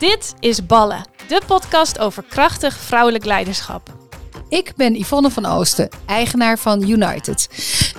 Dit is Ballen, de podcast over krachtig vrouwelijk leiderschap. Ik ben Yvonne van Oosten, eigenaar van United.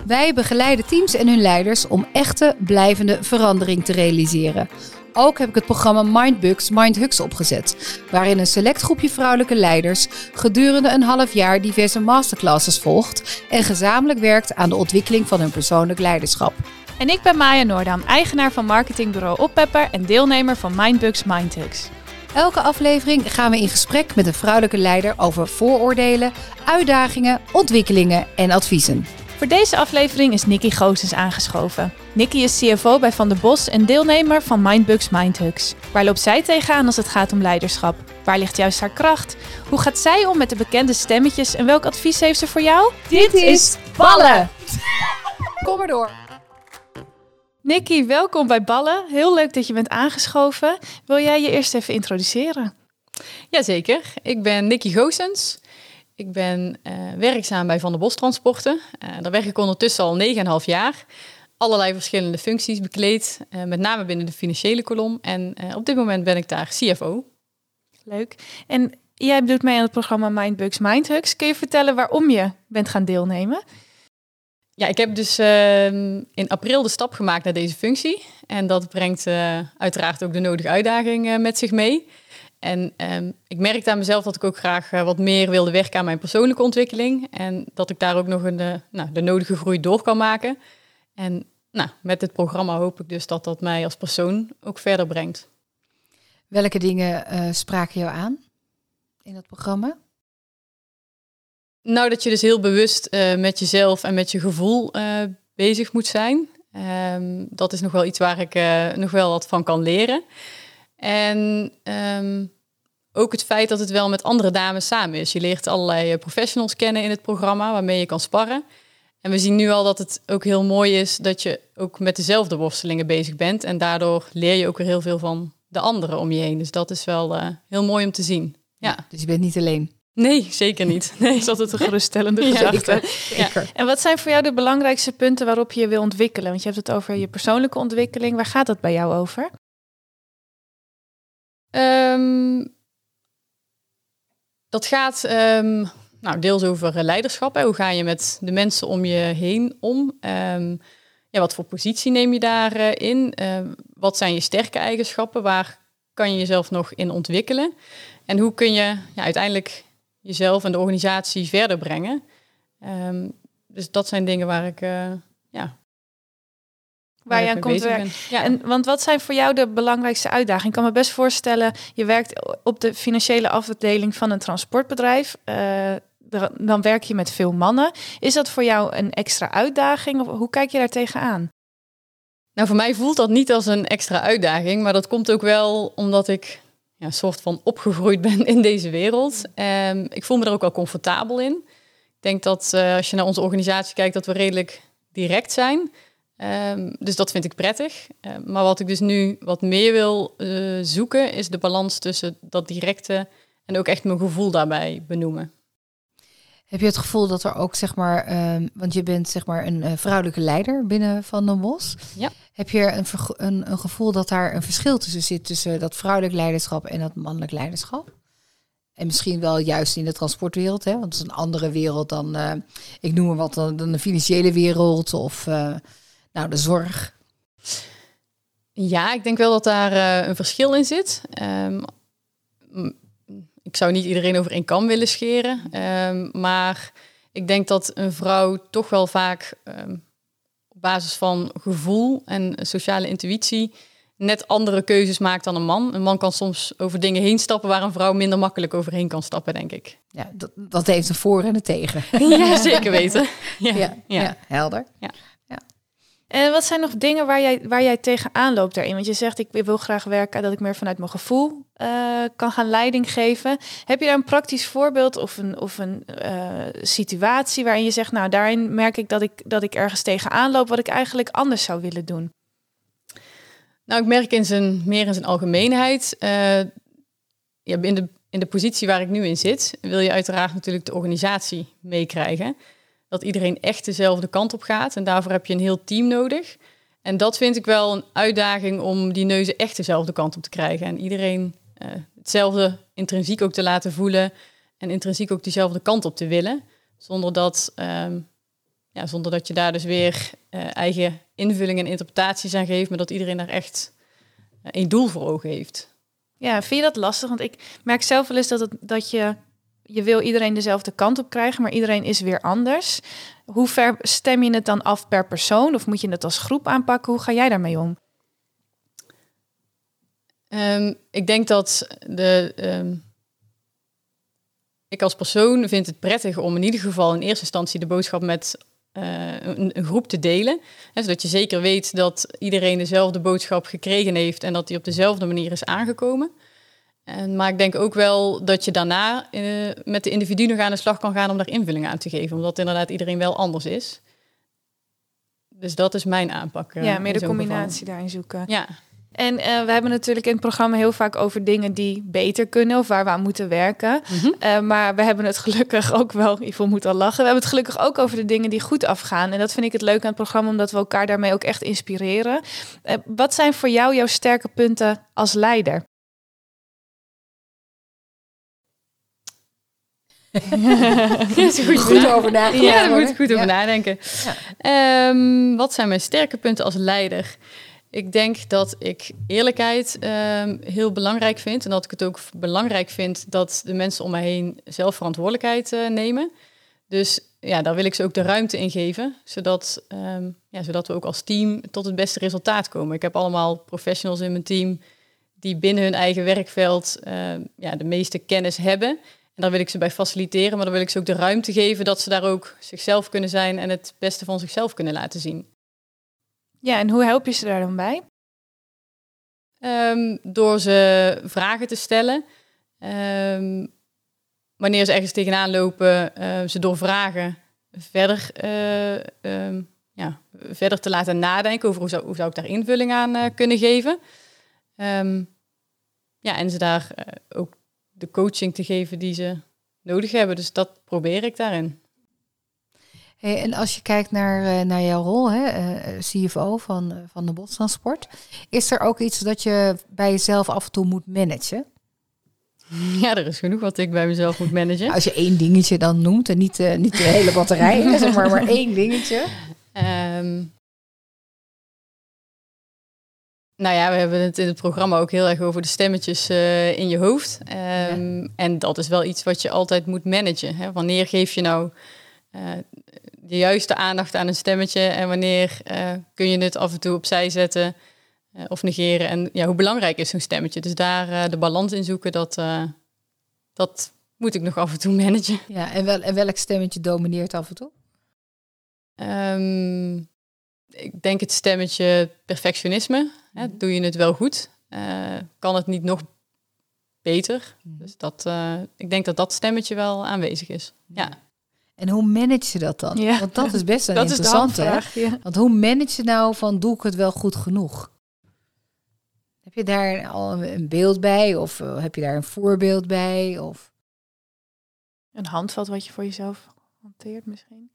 Wij begeleiden teams en hun leiders om echte, blijvende verandering te realiseren. Ook heb ik het programma Mindbugs Mindhugs opgezet, waarin een select groepje vrouwelijke leiders gedurende een half jaar diverse masterclasses volgt en gezamenlijk werkt aan de ontwikkeling van hun persoonlijk leiderschap. En ik ben Maya Noordam, eigenaar van marketingbureau Oppepper en deelnemer van Mindbugs Mindhugs. Elke aflevering gaan we in gesprek met een vrouwelijke leider over vooroordelen, uitdagingen, ontwikkelingen en adviezen. Voor deze aflevering is Nikki Goossens aangeschoven. Nikki is CFO bij Van der Bos en deelnemer van Mindbugs Mindhugs. Waar loopt zij tegenaan als het gaat om leiderschap? Waar ligt juist haar kracht? Hoe gaat zij om met de bekende stemmetjes en welk advies heeft ze voor jou? Dit is Ballen! Kom maar door. Nikki, welkom bij Ballen. Heel leuk dat je bent aangeschoven. Wil jij je eerst even introduceren? Jazeker, ik ben Nikki Goossens. Ik ben uh, werkzaam bij Van der Bos Transporten. Uh, daar werk ik ondertussen al 9,5 jaar. Allerlei verschillende functies bekleed, uh, met name binnen de financiële kolom. En op dit moment ben ik daar CFO. Leuk. En jij doet mee aan het programma Mindbugs Mindhugs. Kun je vertellen waarom je bent gaan deelnemen? Ja, ik heb dus ehm, in april de stap gemaakt naar deze functie. En dat brengt uiteraard ook de nodige uitdaging met zich mee. En um, ik merkte aan mezelf dat ik ook graag uh, wat meer wilde werken aan mijn persoonlijke ontwikkeling. En dat ik daar ook nog een, nou, de nodige groei door kan maken. En nou, met dit programma hoop ik dus dat dat mij als persoon ook verder brengt. Welke dingen spraken jou aan in het programma? Nou, dat je dus heel bewust met jezelf en met je gevoel bezig moet zijn. Um, dat is nog wel iets waar ik nog wel wat van kan leren. En um, ook het feit dat het wel met andere dames samen is. Je leert allerlei eh, professionals kennen in het programma waarmee je kan sparren. En we zien nu al dat het ook heel mooi is dat je ook met dezelfde worstelingen bezig bent. En daardoor leer je ook weer heel veel van de anderen om je heen. Dus dat is wel heel mooi om te zien. Ja. Dus je bent niet alleen? Nee, zeker niet. Nee. Is altijd een geruststellende gedachte. Ja, ja. En wat zijn voor jou de belangrijkste punten waarop je je wil ontwikkelen? Want je hebt het over je persoonlijke ontwikkeling. Waar gaat het bij jou over? Um, dat gaat um, nou, deels over leiderschap. Hè. Hoe ga je met de mensen om je heen om? Um, ja, wat voor positie neem je daarin? Uh, wat zijn je sterke eigenschappen? Waar kan je jezelf nog in ontwikkelen? En hoe kun je ja, uiteindelijk jezelf en de organisatie verder brengen? dus dat zijn dingen waar ik uh, ja, waar je aan komt werken. Ja. En, want wat zijn voor jou de belangrijkste uitdagingen? Ik kan me best voorstellen, je werkt op de financiële afdeling van een transportbedrijf. Uh, dan werk je met veel mannen. Is dat voor jou een extra uitdaging? Of hoe kijk je daar tegenaan? Nou, voor mij voelt dat niet als een extra uitdaging, maar dat komt ook wel omdat ik een soort van opgegroeid ben in deze wereld. Um, ik voel me er ook wel comfortabel in. Ik denk dat uh, als je naar onze organisatie kijkt, dat we redelijk direct zijn. Um, dus dat vind ik prettig. Uh, maar wat ik dus nu wat meer wil uh, zoeken, is de balans tussen dat directe en ook echt mijn gevoel daarbij benoemen. Heb je het gevoel dat er ook, zeg maar, um, want je bent zeg maar een uh, vrouwelijke leider binnen Van den Bos. Ja. Heb je een, een, een, gevoel dat daar een verschil tussen zit, tussen dat vrouwelijk leiderschap en dat mannelijk leiderschap? En misschien wel juist in de transportwereld, hè? want het is een andere wereld dan, ik noem maar wat, dan, dan de financiële wereld of nou, de zorg. Ja, ik denk wel dat daar een verschil in zit. Um, ik zou niet iedereen over één kam willen scheren. Um, maar ik denk dat een vrouw toch wel vaak um, op basis van gevoel en sociale intuïtie net andere keuzes maakt dan een man. Een man kan soms over dingen heen stappen waar een vrouw minder makkelijk overheen kan stappen, denk ik. Ja, dat, dat heeft een voor en een tegen. Ja, zeker weten. Ja, ja, ja. helder. Ja. En wat zijn nog dingen waar jij, waar jij tegenaan loopt daarin? Want je zegt, ik wil graag werken dat ik meer vanuit mijn gevoel uh, kan gaan leiding geven. Heb je daar een praktisch voorbeeld of een, of een uh, situatie waarin je zegt, nou daarin merk ik dat ik, dat ik ergens tegenaan loop wat ik eigenlijk anders zou willen doen? Nou, ik merk in zijn, meer in zijn algemeenheid. Uh, ja, in, de, in de positie waar ik nu in zit, wil je uiteraard natuurlijk de organisatie meekrijgen dat iedereen echt dezelfde kant op gaat. En daarvoor heb je een heel team nodig. En dat vind ik wel een uitdaging om die neuzen echt dezelfde kant op te krijgen. En iedereen eh, hetzelfde intrinsiek ook te laten voelen en intrinsiek ook diezelfde kant op te willen. Zonder dat, ehm, ja, zonder dat je daar dus weer eh, eigen invulling en interpretaties aan geeft, maar dat iedereen daar echt een doel voor ogen heeft. Ja, vind je dat lastig? Want ik merk zelf wel eens dat, dat je, je wil iedereen dezelfde kant op krijgen, maar iedereen is weer anders. Hoe ver stem je het dan af per persoon? Of moet je het als groep aanpakken? Hoe ga jij daarmee om? Um, ik denk dat de, um, ik als persoon vind het prettig om in ieder geval in eerste instantie de boodschap met uh, een, een, groep te delen. Hè, zodat je zeker weet dat iedereen dezelfde boodschap gekregen heeft en dat die op dezelfde manier is aangekomen. En, maar ik denk ook wel dat je daarna uh, met de individu nog aan de slag kan gaan om daar invulling aan te geven. Omdat inderdaad iedereen wel anders is. Dus dat is mijn aanpak. Uh, ja, meer de combinatie geval. daarin zoeken. Ja. En uh, we hebben natuurlijk in het programma heel vaak over dingen die beter kunnen of waar we aan moeten werken. Mm -hmm. uh, maar we hebben het gelukkig ook wel, Yvonne moet al lachen, we hebben het gelukkig ook over de dingen die goed afgaan. En dat vind ik het leuk aan het programma, omdat we elkaar daarmee ook echt inspireren. Uh, wat zijn voor jou jouw sterke punten als leider? Goed, goed over nadenken. Ja, daar moet ik goed over nadenken. Um, wat zijn mijn sterke punten als leider? Ik denk dat ik eerlijkheid um, heel belangrijk vind. En dat ik het ook belangrijk vind dat de mensen om mij heen zelf verantwoordelijkheid uh, nemen. Dus ja, daar wil ik ze ook de ruimte in geven. Zodat, um, ja, zodat we ook als team tot het beste resultaat komen. Ik heb allemaal professionals in mijn team die binnen hun eigen werkveld uh, ja, de meeste kennis hebben. Daar wil ik ze bij faciliteren, maar dan wil ik ze ook de ruimte geven dat ze daar ook zichzelf kunnen zijn en het beste van zichzelf kunnen laten zien. Ja, en hoe help je ze daar dan bij? Um, door ze vragen te stellen. Um, wanneer ze ergens tegenaan lopen, uh, ze door vragen verder, uh, um, ja, verder te laten nadenken over hoe zou, hoe zou ik daar invulling aan uh, kunnen geven. ja, en ze daar ook de coaching te geven die ze nodig hebben. Dus dat probeer ik daarin. Hey, en als je kijkt naar, uh, naar jouw rol, hè, uh, CFO van, van de Bostransport, is er ook iets dat je bij jezelf af en toe moet managen? Ja, er is genoeg wat ik bij mezelf moet managen. Als je één dingetje dan noemt en niet, niet de hele batterij, zeg maar, maar één dingetje. Um, nou ja, we hebben het in het programma ook heel erg over de stemmetjes in je hoofd. Um, ja. En dat is wel iets wat je altijd moet managen. Hè? Wanneer geef je nou de juiste aandacht aan een stemmetje en wanneer uh, kun je het af en toe opzij zetten of negeren. En ja, hoe belangrijk is zo'n stemmetje? Dus daar de balans in zoeken, dat, dat moet ik nog af en toe managen. Ja, en, wel, en welk stemmetje domineert af en toe? Um, ik denk het stemmetje perfectionisme. Hè, doe je het wel goed? kan het niet nog beter? Dus dat, ik denk dat dat stemmetje wel aanwezig is. Ja. En hoe manage je dat dan? Ja. Want dat is best een dat interessante. Ja. Want hoe manage je nou van doe ik het wel goed genoeg? Heb je daar al een beeld bij? Of uh, heb je daar een voorbeeld bij? Of... Een handvat wat je voor jezelf hanteert misschien?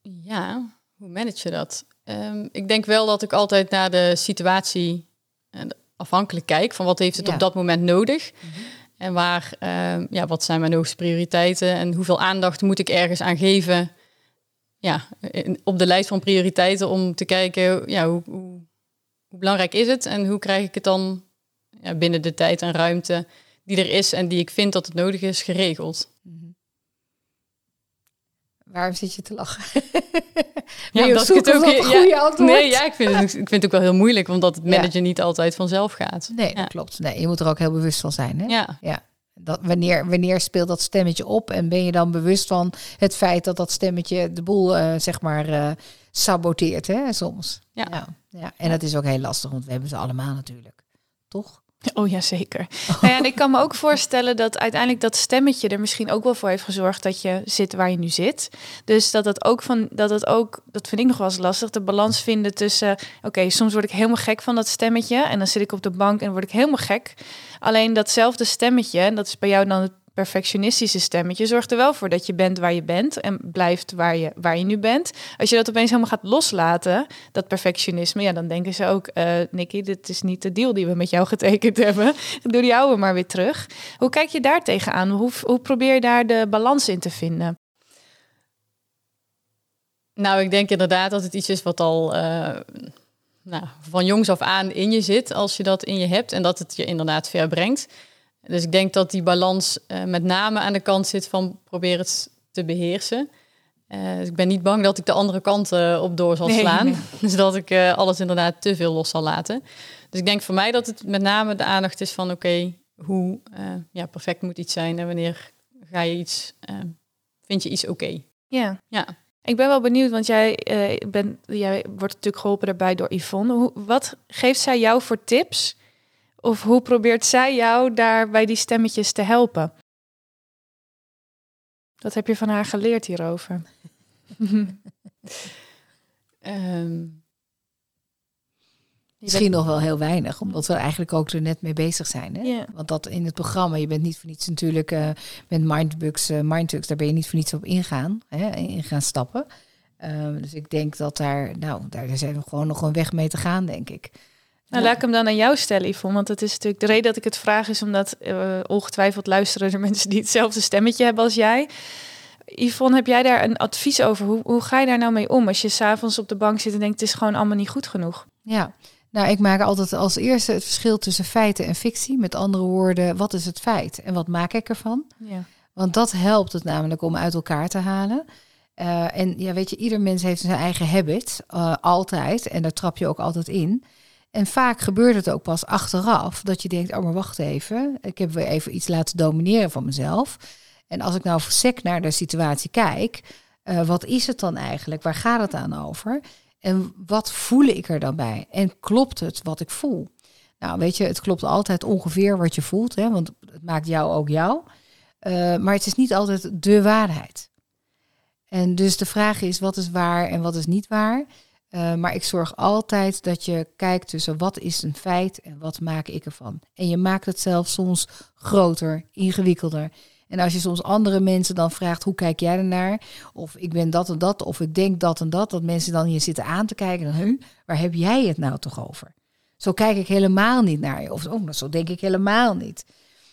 Ja, hoe manage je dat? Um, ik denk wel dat ik altijd naar de situatie uh, afhankelijk kijk van wat heeft het ja. op dat moment nodig. Mm -hmm. En waar, uh, ja, wat zijn mijn hoogste prioriteiten en hoeveel aandacht moet ik ergens aan geven? Ja, in, op de lijst van prioriteiten om te kijken, ja, hoe, hoe, hoe, belangrijk is het en hoe krijg ik het dan ja, binnen de tijd en ruimte die er is en die ik vind dat het nodig is, geregeld. Mm -hmm. Waarom zit je te lachen? ja, dat ik het ook ja, antwoord? Nee, ja, ik vind, het, ik vind het ook wel heel moeilijk, omdat het managen ja. niet altijd vanzelf gaat. Nee, dat ja. klopt. Nee, je moet er ook heel bewust van zijn. Hè? Ja. ja. Dat, wanneer, wanneer speelt dat stemmetje op en ben je dan bewust van het feit dat dat stemmetje de boel, uh, zeg maar, uh, saboteert, hè, soms. Ja. ja. Ja. En dat is ook heel lastig, want we hebben ze allemaal natuurlijk. Toch? Oh ja, zeker. Oh. Nou ja, en ik kan me ook voorstellen dat uiteindelijk dat stemmetje er misschien ook wel voor heeft gezorgd dat je zit waar je nu zit. Dus dat het ook van dat het ook, dat vind ik nog wel eens lastig, de balans vinden tussen, oké, okay, soms word ik helemaal gek van dat stemmetje en dan zit ik op de bank en word ik helemaal gek. Alleen datzelfde stemmetje, en dat is bij jou dan het perfectionistische stemmetje zorgt er wel voor dat je bent waar je bent en blijft waar je, waar je nu bent. Als je dat opeens helemaal gaat loslaten, dat perfectionisme, ja, dan denken ze ook, uh, Nicky, dit is niet de deal die we met jou getekend hebben. Doe die oude maar weer terug. Hoe kijk je daar tegenaan? Hoe, hoe probeer je daar de balans in te vinden? Nou, ik denk inderdaad dat het iets is wat al uh, nou, van jongs af aan in je zit, als je dat in je hebt en dat het je inderdaad ver brengt. Dus ik denk dat die balans uh, met name aan de kant zit van probeer het te beheersen. Uh, dus ik ben niet bang dat ik de andere kant uh, op door zal slaan. Nee, Dus dat ik alles inderdaad te veel los zal laten. Dus ik denk voor mij dat het met name de aandacht is van oké, hoe ja, perfect moet iets zijn en wanneer ga je iets, vind je iets oké. Okay. Ja. ja. Ik ben wel benieuwd, want jij, bent, jij wordt natuurlijk geholpen daarbij door Yvonne. Hoe, wat geeft zij jou voor tips of hoe probeert zij jou daar bij die stemmetjes te helpen? Wat heb je van haar geleerd hierover? um, Misschien nog wel heel weinig, omdat we eigenlijk ook er net mee bezig zijn. Hè? Want dat in het programma, je bent niet voor niets natuurlijk uh, met Mindbugs, uh, Mindbugs, daar ben je niet voor niets op ingaan, hè, in gaan stappen. Uh, dus ik denk dat daar, nou, daar zijn we gewoon nog een weg mee te gaan, denk ik. Nou, laat ik hem dan aan jou stellen, Yvonne. Want het is natuurlijk de reden dat ik het vraag, is omdat uh, ongetwijfeld luisteren er mensen die hetzelfde stemmetje hebben als jij. Yvonne, heb jij daar een advies over? Hoe, hoe ga je daar nou mee om als je s'avonds op de bank zit en denkt het is gewoon allemaal niet goed genoeg? Ja, nou, ik maak altijd als eerste het verschil tussen feiten en fictie. Met andere woorden, wat is het feit en wat maak ik ervan? Ja. Want dat helpt het namelijk om uit elkaar te halen. Uh, en ja, weet je, ieder mens heeft zijn eigen habit, uh, altijd. En daar trap je ook altijd in. En vaak gebeurt het ook pas achteraf dat je denkt, oh maar wacht even, ik heb weer even iets laten domineren van mezelf. En als ik nou sec naar de situatie kijk, uh, wat is het dan eigenlijk? Waar gaat het aan over? En wat voel ik er dan bij? En klopt het wat ik voel? Nou, weet je, het klopt altijd ongeveer wat je voelt, hè, want het maakt jou ook jou. Uh, maar het is niet altijd de waarheid. En dus de vraag is, wat is waar en wat is niet waar? Uh, maar ik zorg altijd dat je kijkt tussen wat is een feit en wat maak ik ervan. En je maakt het zelf soms groter, ingewikkelder. En als je soms andere mensen dan vraagt, hoe kijk jij ernaar? Of ik ben dat en dat, of ik denk dat en dat. Dat mensen dan hier zitten aan te kijken. Dan, waar heb jij het nou toch over? Zo kijk ik helemaal niet naar je. Of oh, zo denk ik helemaal niet.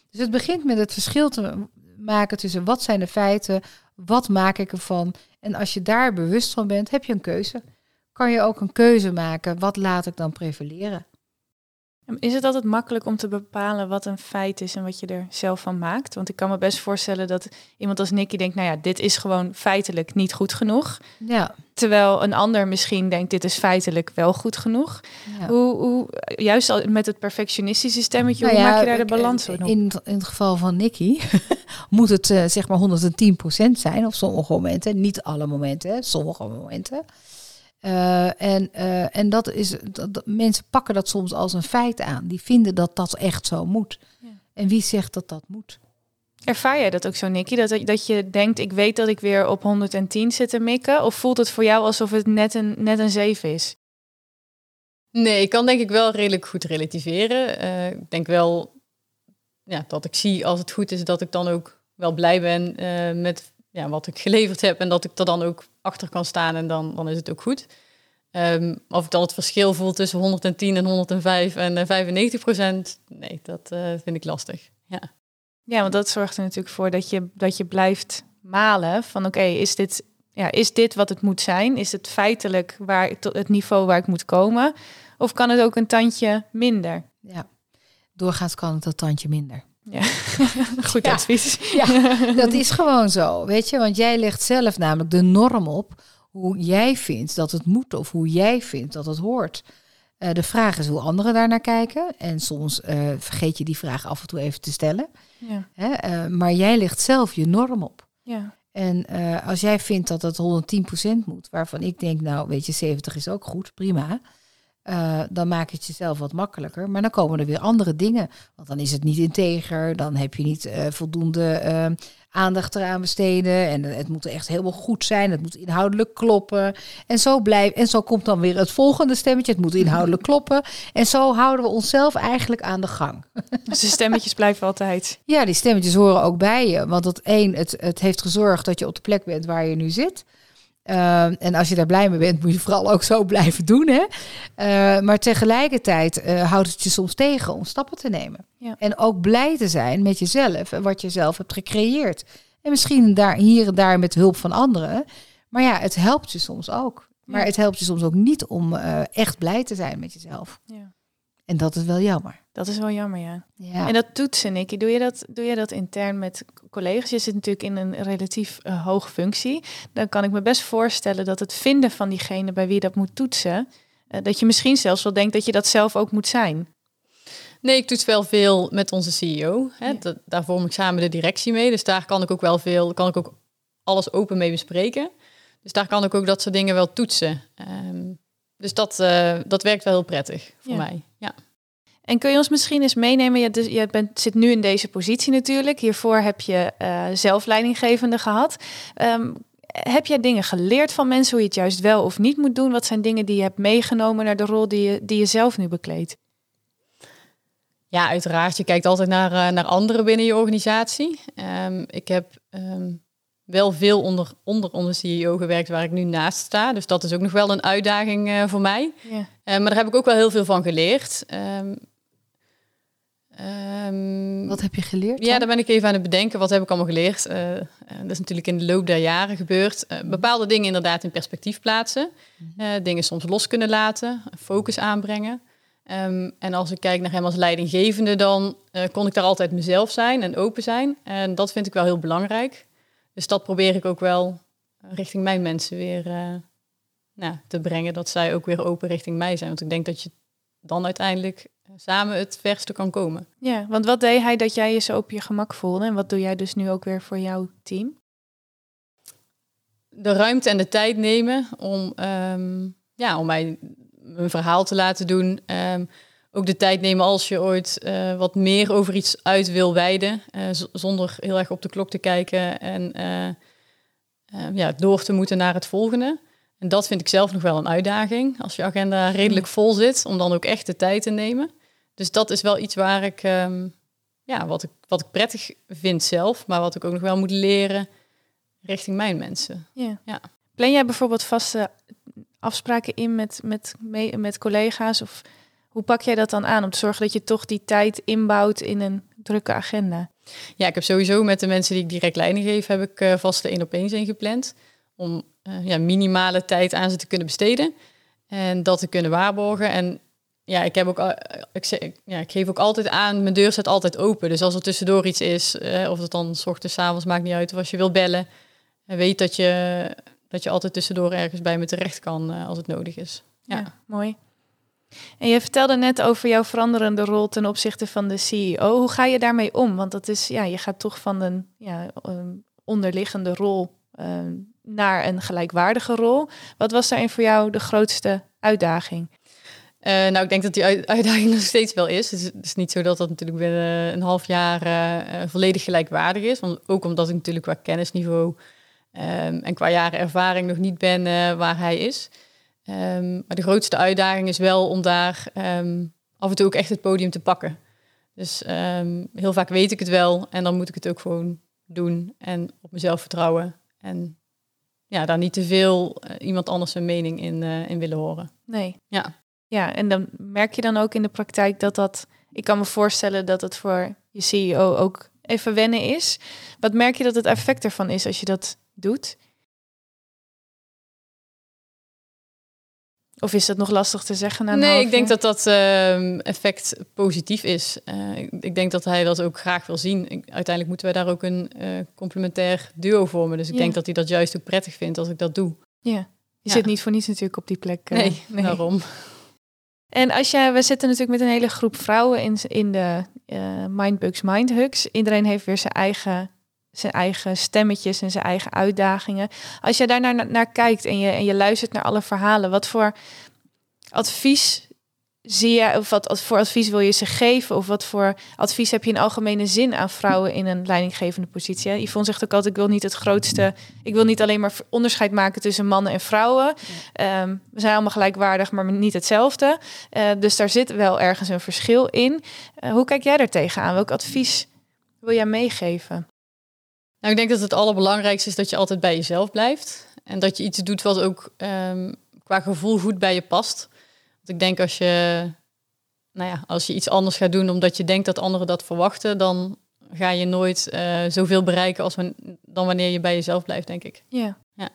Dus het begint met het verschil te maken tussen wat zijn de feiten, wat maak ik ervan. En als je daar bewust van bent, heb je een keuze kan je ook een keuze maken. Wat laat ik dan prevaleren? Is het altijd makkelijk om te bepalen wat een feit is en wat je er zelf van maakt? Want ik kan me best voorstellen dat iemand als Nicky denkt, nou ja, dit is gewoon feitelijk niet goed genoeg. Ja. Terwijl een ander misschien denkt, dit is feitelijk wel goed genoeg. Ja. Hoe, hoe, juist al met het perfectionistische stemmetje, nou hoe maak je daar de balans op? In, in het geval van Nicky moet het uh, zeg maar 110% zijn op sommige momenten. Niet alle momenten, sommige momenten. Uh, en, uh, en dat is, dat, mensen pakken dat soms als een feit aan. Die vinden dat dat echt zo moet. Ja. En wie zegt dat dat moet? Ervaar jij dat ook zo, Nicky? Dat, dat je denkt, ik weet dat ik weer op 110 zit te mikken? Of voelt het voor jou alsof het net een, net een 7 is? Nee, ik kan denk ik wel redelijk goed relativeren. Uh, ik denk wel ja, dat ik zie als het goed is, dat ik dan ook wel blij ben met ja, wat ik geleverd heb en dat ik er dan ook achter kan staan en dan, dan is het ook goed. Um, of ik dan het verschil voel tussen 110 en 105 en 95 eh, procent, nee, dat uh, vind ik lastig. Ja. ja, want dat zorgt er natuurlijk voor dat je, dat je blijft malen van oké, is, dit, ja, is dit wat het moet zijn? Is het feitelijk waar ik, het niveau waar ik moet komen? Of kan het ook een tandje minder? Ja, doorgaans kan het een tandje minder. Ja, goed advies. Ja, dat is gewoon zo, weet je. Want jij legt zelf namelijk de norm op hoe jij vindt dat het moet of hoe jij vindt dat het hoort. Uh, de vraag is hoe anderen daarnaar kijken. En soms uh, vergeet je die vraag af en toe even te stellen. Ja. Hè? Uh, maar jij legt zelf je norm op. Ja. En als jij vindt dat het 110% moet, waarvan ik denk, nou weet je, 70 is ook goed, prima. Eh, dan maak je het jezelf wat makkelijker. Maar dan komen er weer andere dingen. Want dan is het niet integer. Dan heb je niet eh, voldoende eh, aandacht eraan besteden. En het moet echt helemaal goed zijn. Het moet inhoudelijk kloppen. En zo, blijft, en zo komt dan weer het volgende stemmetje. Het moet inhoudelijk kloppen. En zo houden we onszelf eigenlijk aan de gang. Dus de stemmetjes blijven altijd. Ja, die stemmetjes horen ook bij je. Want dat één, het, het heeft gezorgd dat je op de plek bent waar je nu zit. Ehm, en als je daar blij mee bent, moet je vooral ook zo blijven doen. Hè? Uh, maar tegelijkertijd uh, houdt het je soms tegen om stappen te nemen. Ja. En ook blij te zijn met jezelf en wat je zelf hebt gecreëerd. En misschien daar, hier en daar met hulp van anderen. Maar ja, het helpt je soms ook. Maar ja. het helpt je soms ook niet om echt blij te zijn met jezelf. Ja. En dat is wel jammer. Dat is wel jammer, ja. ja. En dat toetsen, Nicky. Doe je dat, doe je dat intern met collega's? Je zit natuurlijk in een relatief uh, hoge functie. Dan kan ik me best voorstellen dat het vinden van diegene bij wie je dat moet toetsen... Uh, dat je misschien zelfs wel denkt dat je dat zelf ook moet zijn. Nee, ik toets wel veel met onze CEO. Hè. Ja. Dat, daar vorm ik samen de directie mee. Dus daar kan ik ook wel veel, kan ik ook alles open mee bespreken. Dus daar kan ik ook dat soort dingen wel toetsen. Um, dus dat, uh, dat werkt wel heel prettig voor ja. mij. Ja. En kun je ons misschien eens meenemen? Je, dus, je bent, zit nu in deze positie natuurlijk. Hiervoor heb je uh, zelf leidinggevende gehad. Um, heb jij dingen geleerd van mensen hoe je het juist wel of niet moet doen? Wat zijn dingen die je hebt meegenomen naar de rol die je, die je zelf nu bekleedt? Ja, uiteraard. Je kijkt altijd naar, uh, naar anderen binnen je organisatie. Um, ik heb um, wel veel onder, onder onze CEO gewerkt waar ik nu naast sta. Dus dat is ook nog wel een uitdaging uh, voor mij. Uh, maar daar heb ik ook wel heel veel van geleerd. Um, um, wat heb je geleerd? Dan? Ja, daar ben ik even aan het bedenken. Wat heb ik allemaal geleerd? Uh, dat is natuurlijk in de loop der jaren gebeurd. bepaalde dingen inderdaad in perspectief plaatsen. Mm. dingen soms los kunnen laten. Focus aanbrengen. Um, en als ik kijk naar hem als leidinggevende, dan kon ik daar altijd mezelf zijn en open zijn. En dat vind ik wel heel belangrijk. Dus dat probeer ik ook wel richting mijn mensen weer uh, nou, te brengen. Dat zij ook weer open richting mij zijn. Want ik denk dat je dan uiteindelijk samen het verste kan komen. Ja, want wat deed hij dat jij je zo op je gemak voelde? En wat doe jij dus nu ook weer voor jouw team? De ruimte en de tijd nemen om, um, ja, om mij een verhaal te laten doen. Um, ook de tijd nemen als je ooit uh, wat meer over iets uit wil wijden, uh, zonder heel erg op de klok te kijken en uh, ja, door te moeten naar het volgende. En dat vind ik zelf nog wel een uitdaging, als je agenda redelijk vol zit, om dan ook echt de tijd te nemen. Dus dat is wel iets waar ik, um, ja, wat ik, wat ik prettig vind zelf, maar wat ik ook nog wel moet leren richting mijn mensen. Ja. ja. Plan jij bijvoorbeeld vaste afspraken in met, met, met collega's of hoe pak jij dat dan aan om te zorgen dat je toch die tijd inbouwt in een drukke agenda? Ja, ik heb sowieso met de mensen die ik direct leiding geef, heb ik uh, vaste één op één ingepland. Om uh, ja, minimale tijd aan ze te kunnen besteden en dat te kunnen waarborgen. En ja, ik, heb ook, uh, ik, ja, ik geef ook altijd aan, mijn deur staat altijd open. Dus als er tussendoor iets is, of het dan s ochtends, s avonds, maakt niet uit. Of als je wil bellen, weet dat je, dat je altijd tussendoor ergens bij me terecht kan als het nodig is. ja, ja mooi. En je vertelde net over jouw veranderende rol ten opzichte van de CEO. Hoe ga je daarmee om? Want dat is, ja, je gaat toch van een, ja, onderliggende rol uh, naar een gelijkwaardige rol. Wat was daarin voor jou de grootste uitdaging? Uh, nou, ik denk dat die uitdaging nog steeds wel is. Het is niet zo dat dat natuurlijk binnen een half jaar uh, volledig gelijkwaardig is. Want ook omdat ik natuurlijk qua kennisniveau um, en qua jaren ervaring nog niet ben waar hij is. Um, maar de grootste uitdaging is wel om daar um, af en toe ook echt het podium te pakken. Dus um, heel vaak weet ik het wel en dan moet ik het ook gewoon doen en op mezelf vertrouwen. En ja, daar niet te veel uh, iemand anders zijn mening in, uh, in willen horen. Nee. Ja. Ja, en dan merk je dan ook in de praktijk dat dat... Ik kan me voorstellen dat het voor je CEO ook even wennen is. Wat merk je dat het effect ervan is als je dat doet? Of is dat nog lastig te zeggen? Na nee, ik denk dat dat uh, effect positief is. Uh, ik, ik, denk dat hij dat ook graag wil zien. Ik, uiteindelijk moeten we daar ook een uh, complementair duo vormen. Dus ik ja. denk dat hij dat juist ook prettig vindt als ik dat doe. Ja, je ja. zit niet voor niets natuurlijk op die plek. Eh, nee, nee, daarom. En als je, we zitten natuurlijk met een hele groep vrouwen in, in de Mindbugs Mindhugs. Iedereen heeft weer zijn eigen zijn eigen stemmetjes en zijn eigen uitdagingen. Als je daar naar, naar kijkt en je, en je luistert naar alle verhalen, wat voor advies zie je, of wat voor advies wil je ze geven? Of wat voor advies heb je in algemene zin aan vrouwen in een leidinggevende positie? Yvonne zegt ook altijd, ik wil niet het grootste, ik wil niet alleen maar onderscheid maken tussen mannen en vrouwen. Ehm, we zijn allemaal gelijkwaardig, maar niet hetzelfde. Uh, dus daar zit wel ergens een verschil in. Uh, hoe kijk jij daar tegenaan? Welk advies wil jij meegeven? Nou, ik denk dat het allerbelangrijkste is dat je altijd bij jezelf blijft. En dat je iets doet wat ook um, qua gevoel goed bij je past. Want ik denk als je, nou ja, als je iets anders gaat doen omdat je denkt dat anderen dat verwachten, dan ga je nooit uh, zoveel bereiken als dan wanneer je bij jezelf blijft, denk ik. Ja. ja.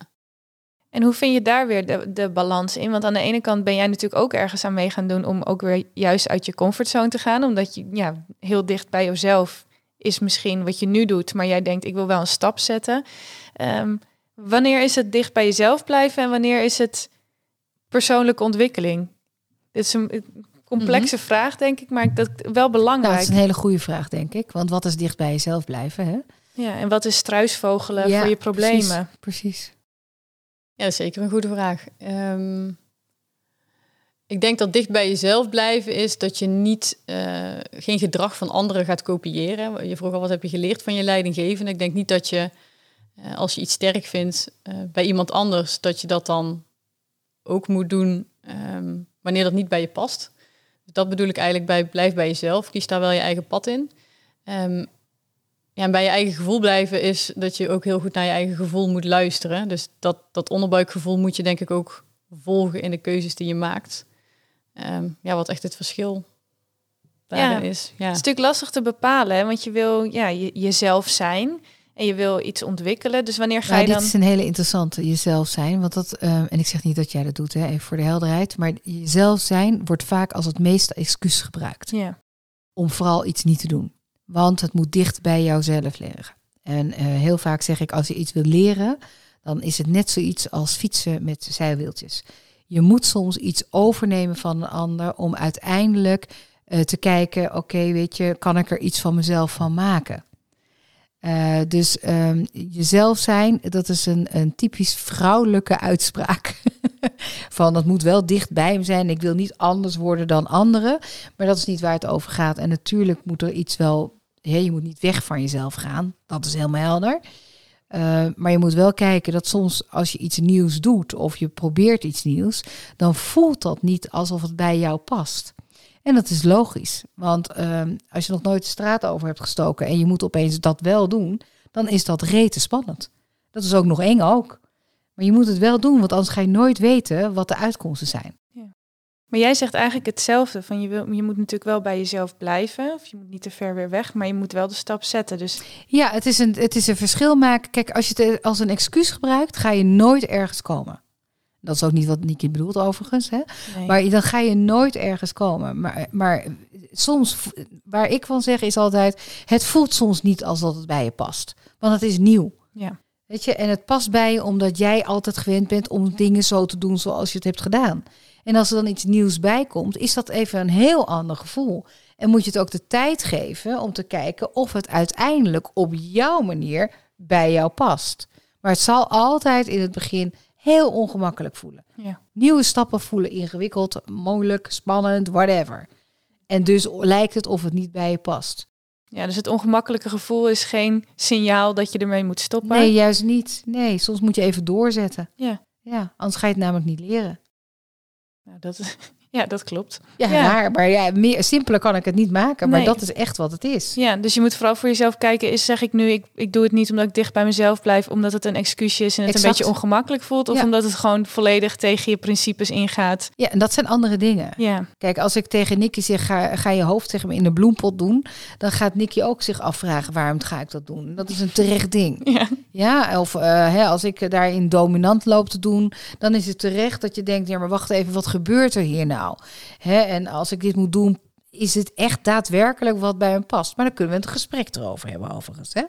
En hoe vind je daar weer de, de balans in? Want aan de ene kant ben jij natuurlijk ook ergens aan mee gaan doen om ook weer juist uit je comfortzone te gaan. Omdat je ja, heel dicht bij jezelf is misschien wat je nu doet, maar jij denkt ik wil wel een stap zetten. Um, wanneer is het dicht bij jezelf blijven en wanneer is het persoonlijke ontwikkeling? Dit is een complexe mhm. vraag, denk ik, maar dat wel belangrijk. Nou, dat is een hele goede vraag, denk ik. Want wat is dicht bij jezelf blijven? Hè? Ja, en wat is struisvogelen voor je problemen? Precies, precies. Ja, zeker een goede vraag. Um, ik denk dat dicht bij jezelf blijven is dat je niet uh, geen gedrag van anderen gaat kopiëren. Je vroeg al wat heb je geleerd van je leidinggevende. Ik denk niet dat je uh, als je iets sterk vindt uh, bij iemand anders, dat je dat dan ook moet doen um, wanneer dat niet bij je past. Dus dat bedoel ik eigenlijk bij blijf bij jezelf. Kies daar wel je eigen pad in. Um, ja, en bij je eigen gevoel blijven is dat je ook heel goed naar je eigen gevoel moet luisteren. Dus dat, dat onderbuikgevoel moet je denk ik ook volgen in de keuzes die je maakt. Um, ja, wat echt het verschil daarin ja, is. Ja. Het is natuurlijk lastig te bepalen, hè? want je wil ja, je, jezelf zijn en je wil iets ontwikkelen. Dus wanneer ga je dit dan... is een hele interessante, jezelf zijn. Want dat, uh, en ik zeg niet dat jij dat doet, hè, even voor de helderheid. Maar jezelf zijn wordt vaak als het meeste excuus gebruikt. Ja. Om vooral iets niet te doen. Want het moet dicht bij jouzelf liggen. En uh, heel vaak zeg ik, als je iets wil leren, dan is het net zoiets als fietsen met zijwieltjes. Je moet soms iets overnemen van een ander om uiteindelijk uh, te kijken, oké, weet je, kan ik er iets van mezelf van maken? Uh, dus um, jezelf zijn, dat is een, een typisch vrouwelijke uitspraak. van dat moet wel dicht bij zijn. Ik wil niet anders worden dan anderen. Maar dat is niet waar het over gaat. En natuurlijk moet er iets wel. Hè, je moet niet weg van jezelf gaan. Dat is helemaal helder. Uh, maar je moet wel kijken dat soms als je iets nieuws doet of je probeert iets nieuws, dan voelt dat niet alsof het bij jou past. En dat is logisch, want uh, als je nog nooit de straat over hebt gestoken en je moet opeens dat wel doen, dan is dat rete spannend. Dat is ook nog eng ook. Maar je moet het wel doen, want anders ga je nooit weten wat de uitkomsten zijn. Maar jij zegt eigenlijk hetzelfde. Van je, wil, je moet natuurlijk wel bij jezelf blijven. Of je moet niet te ver weer weg, maar je moet wel de stap zetten. Dus... Ja, het is, een, het is een verschil maken. Kijk, als je het als een excuus gebruikt, ga je nooit ergens komen. Dat is ook niet wat Niki bedoelt overigens. Hè? Nee. Maar dan ga je nooit ergens komen. Maar, maar soms, waar ik van zeg, is altijd... het voelt soms niet als dat het bij je past. Want het is nieuw. Ja. Weet je, en het past bij je omdat jij altijd gewend bent om dingen zo te doen zoals je het hebt gedaan. En als er dan iets nieuws bij komt, is dat even een heel ander gevoel. En moet je het ook de tijd geven om te kijken of het uiteindelijk op jouw manier bij jou past. Maar het zal altijd in het begin heel ongemakkelijk voelen. Ja. Nieuwe stappen voelen ingewikkeld, moeilijk, spannend, whatever. En dus lijkt het of het niet bij je past. Ja, dus het ongemakkelijke gevoel is geen signaal dat je ermee moet stoppen. Nee, juist niet. Nee, soms moet je even doorzetten. Ja. Ja, anders ga je het namelijk niet leren. Nou, dat, ja, dat klopt. Ja, ja. Maar, maar ja, meer simpeler kan ik het niet maken. Maar nee. dat is echt wat het is. Ja, dus je moet vooral voor jezelf kijken. Is zeg ik nu, ik, ik doe het niet omdat ik dicht bij mezelf blijf, omdat het een excuusje is en het exact. een beetje ongemakkelijk voelt, of ja. omdat het gewoon volledig tegen je principes ingaat. Ja, en dat zijn andere dingen. Ja. Kijk, als ik tegen Nicky zeg, ga, ga je hoofd tegen me in de bloempot doen, dan gaat Nicky ook zich afvragen, waarom ga ik dat doen? Dat is een terecht ding. Ja. Ja, of uh, hè, als ik daarin dominant loop te doen, dan is het terecht dat je denkt, ja, maar wacht even, wat gebeurt er hier nou? Hè, en als ik dit moet doen, is het echt daadwerkelijk wat bij hem past? Maar dan kunnen we een gesprek erover hebben, overigens. Hè?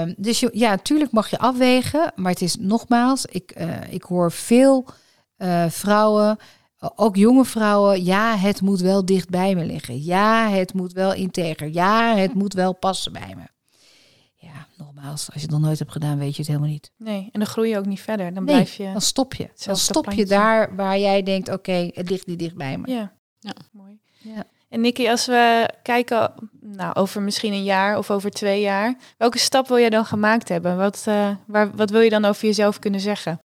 Um, dus ja, natuurlijk mag je afwegen, maar het is nogmaals, ik, uh, ik hoor veel uh, vrouwen, ook jonge vrouwen, ja, het moet wel dicht bij me liggen. Ja, het moet wel integer. Ja, het moet wel passen bij me. Nogmaals, als je het nog nooit hebt gedaan, weet je het helemaal niet. Nee, en dan groei je ook niet verder. Dan nee, blijf je. Dan stop je. Dan stop je daar waar jij denkt: oké, okay, het ligt niet dicht bij me. Ja. Ja. Mooi. Ja. En Nicky, als we kijken nou, over misschien een jaar of over twee jaar, welke stap wil jij dan gemaakt hebben? Wat, eh, waar, wat wil je dan over jezelf kunnen zeggen?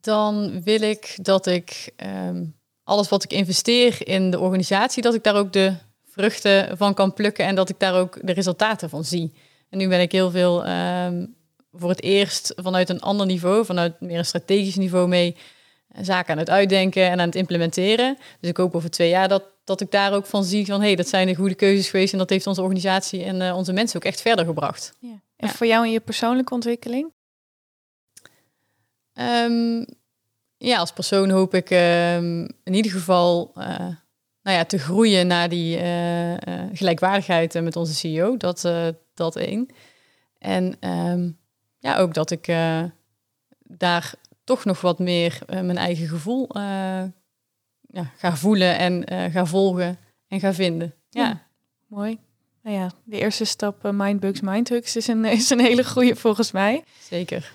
Dan wil ik dat ik ehm, alles wat ik investeer in de organisatie, dat ik daar ook de vruchten van kan plukken en dat ik daar ook de resultaten van zie. En nu ben ik heel veel ehm, voor het eerst vanuit een ander niveau, vanuit meer een strategisch niveau mee eh, zaken aan het uitdenken en aan het implementeren. Dus ik hoop over twee jaar dat, dat ik daar ook van zie van hé, hey, dat zijn de goede keuzes geweest en dat heeft onze organisatie en uh, onze mensen ook echt verder gebracht. Ja. En Ja. voor jou in je persoonlijke ontwikkeling? Ehm, ja, als persoon hoop ik ehm, in ieder geval eh, nou ja, te groeien naar die eh, eh, gelijkwaardigheid eh, met onze CEO. Dat, dat één. En ehm, ja, ook dat ik daar toch nog wat meer mijn eigen gevoel ja, ga voelen en ga volgen en ga vinden. Ja, Ja. Mooi. Nou ja, de eerste stap, Mindbugs, Mindhugs, is een, is een hele goede volgens mij. zeker.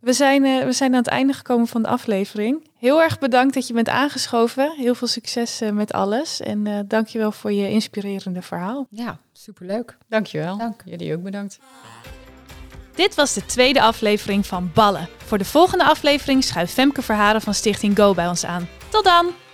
We zijn, eh, we zijn aan het einde gekomen van de aflevering. Heel erg bedankt dat je bent aangeschoven. Heel veel succes eh, met alles. En eh dankjewel voor je inspirerende verhaal. Ja, superleuk. Dankjewel. Dank. Jullie ook bedankt. Dit was de tweede aflevering van Ballen. Voor de volgende aflevering schuift Femke Verharen van Stichting Go bij ons aan. Tot dan!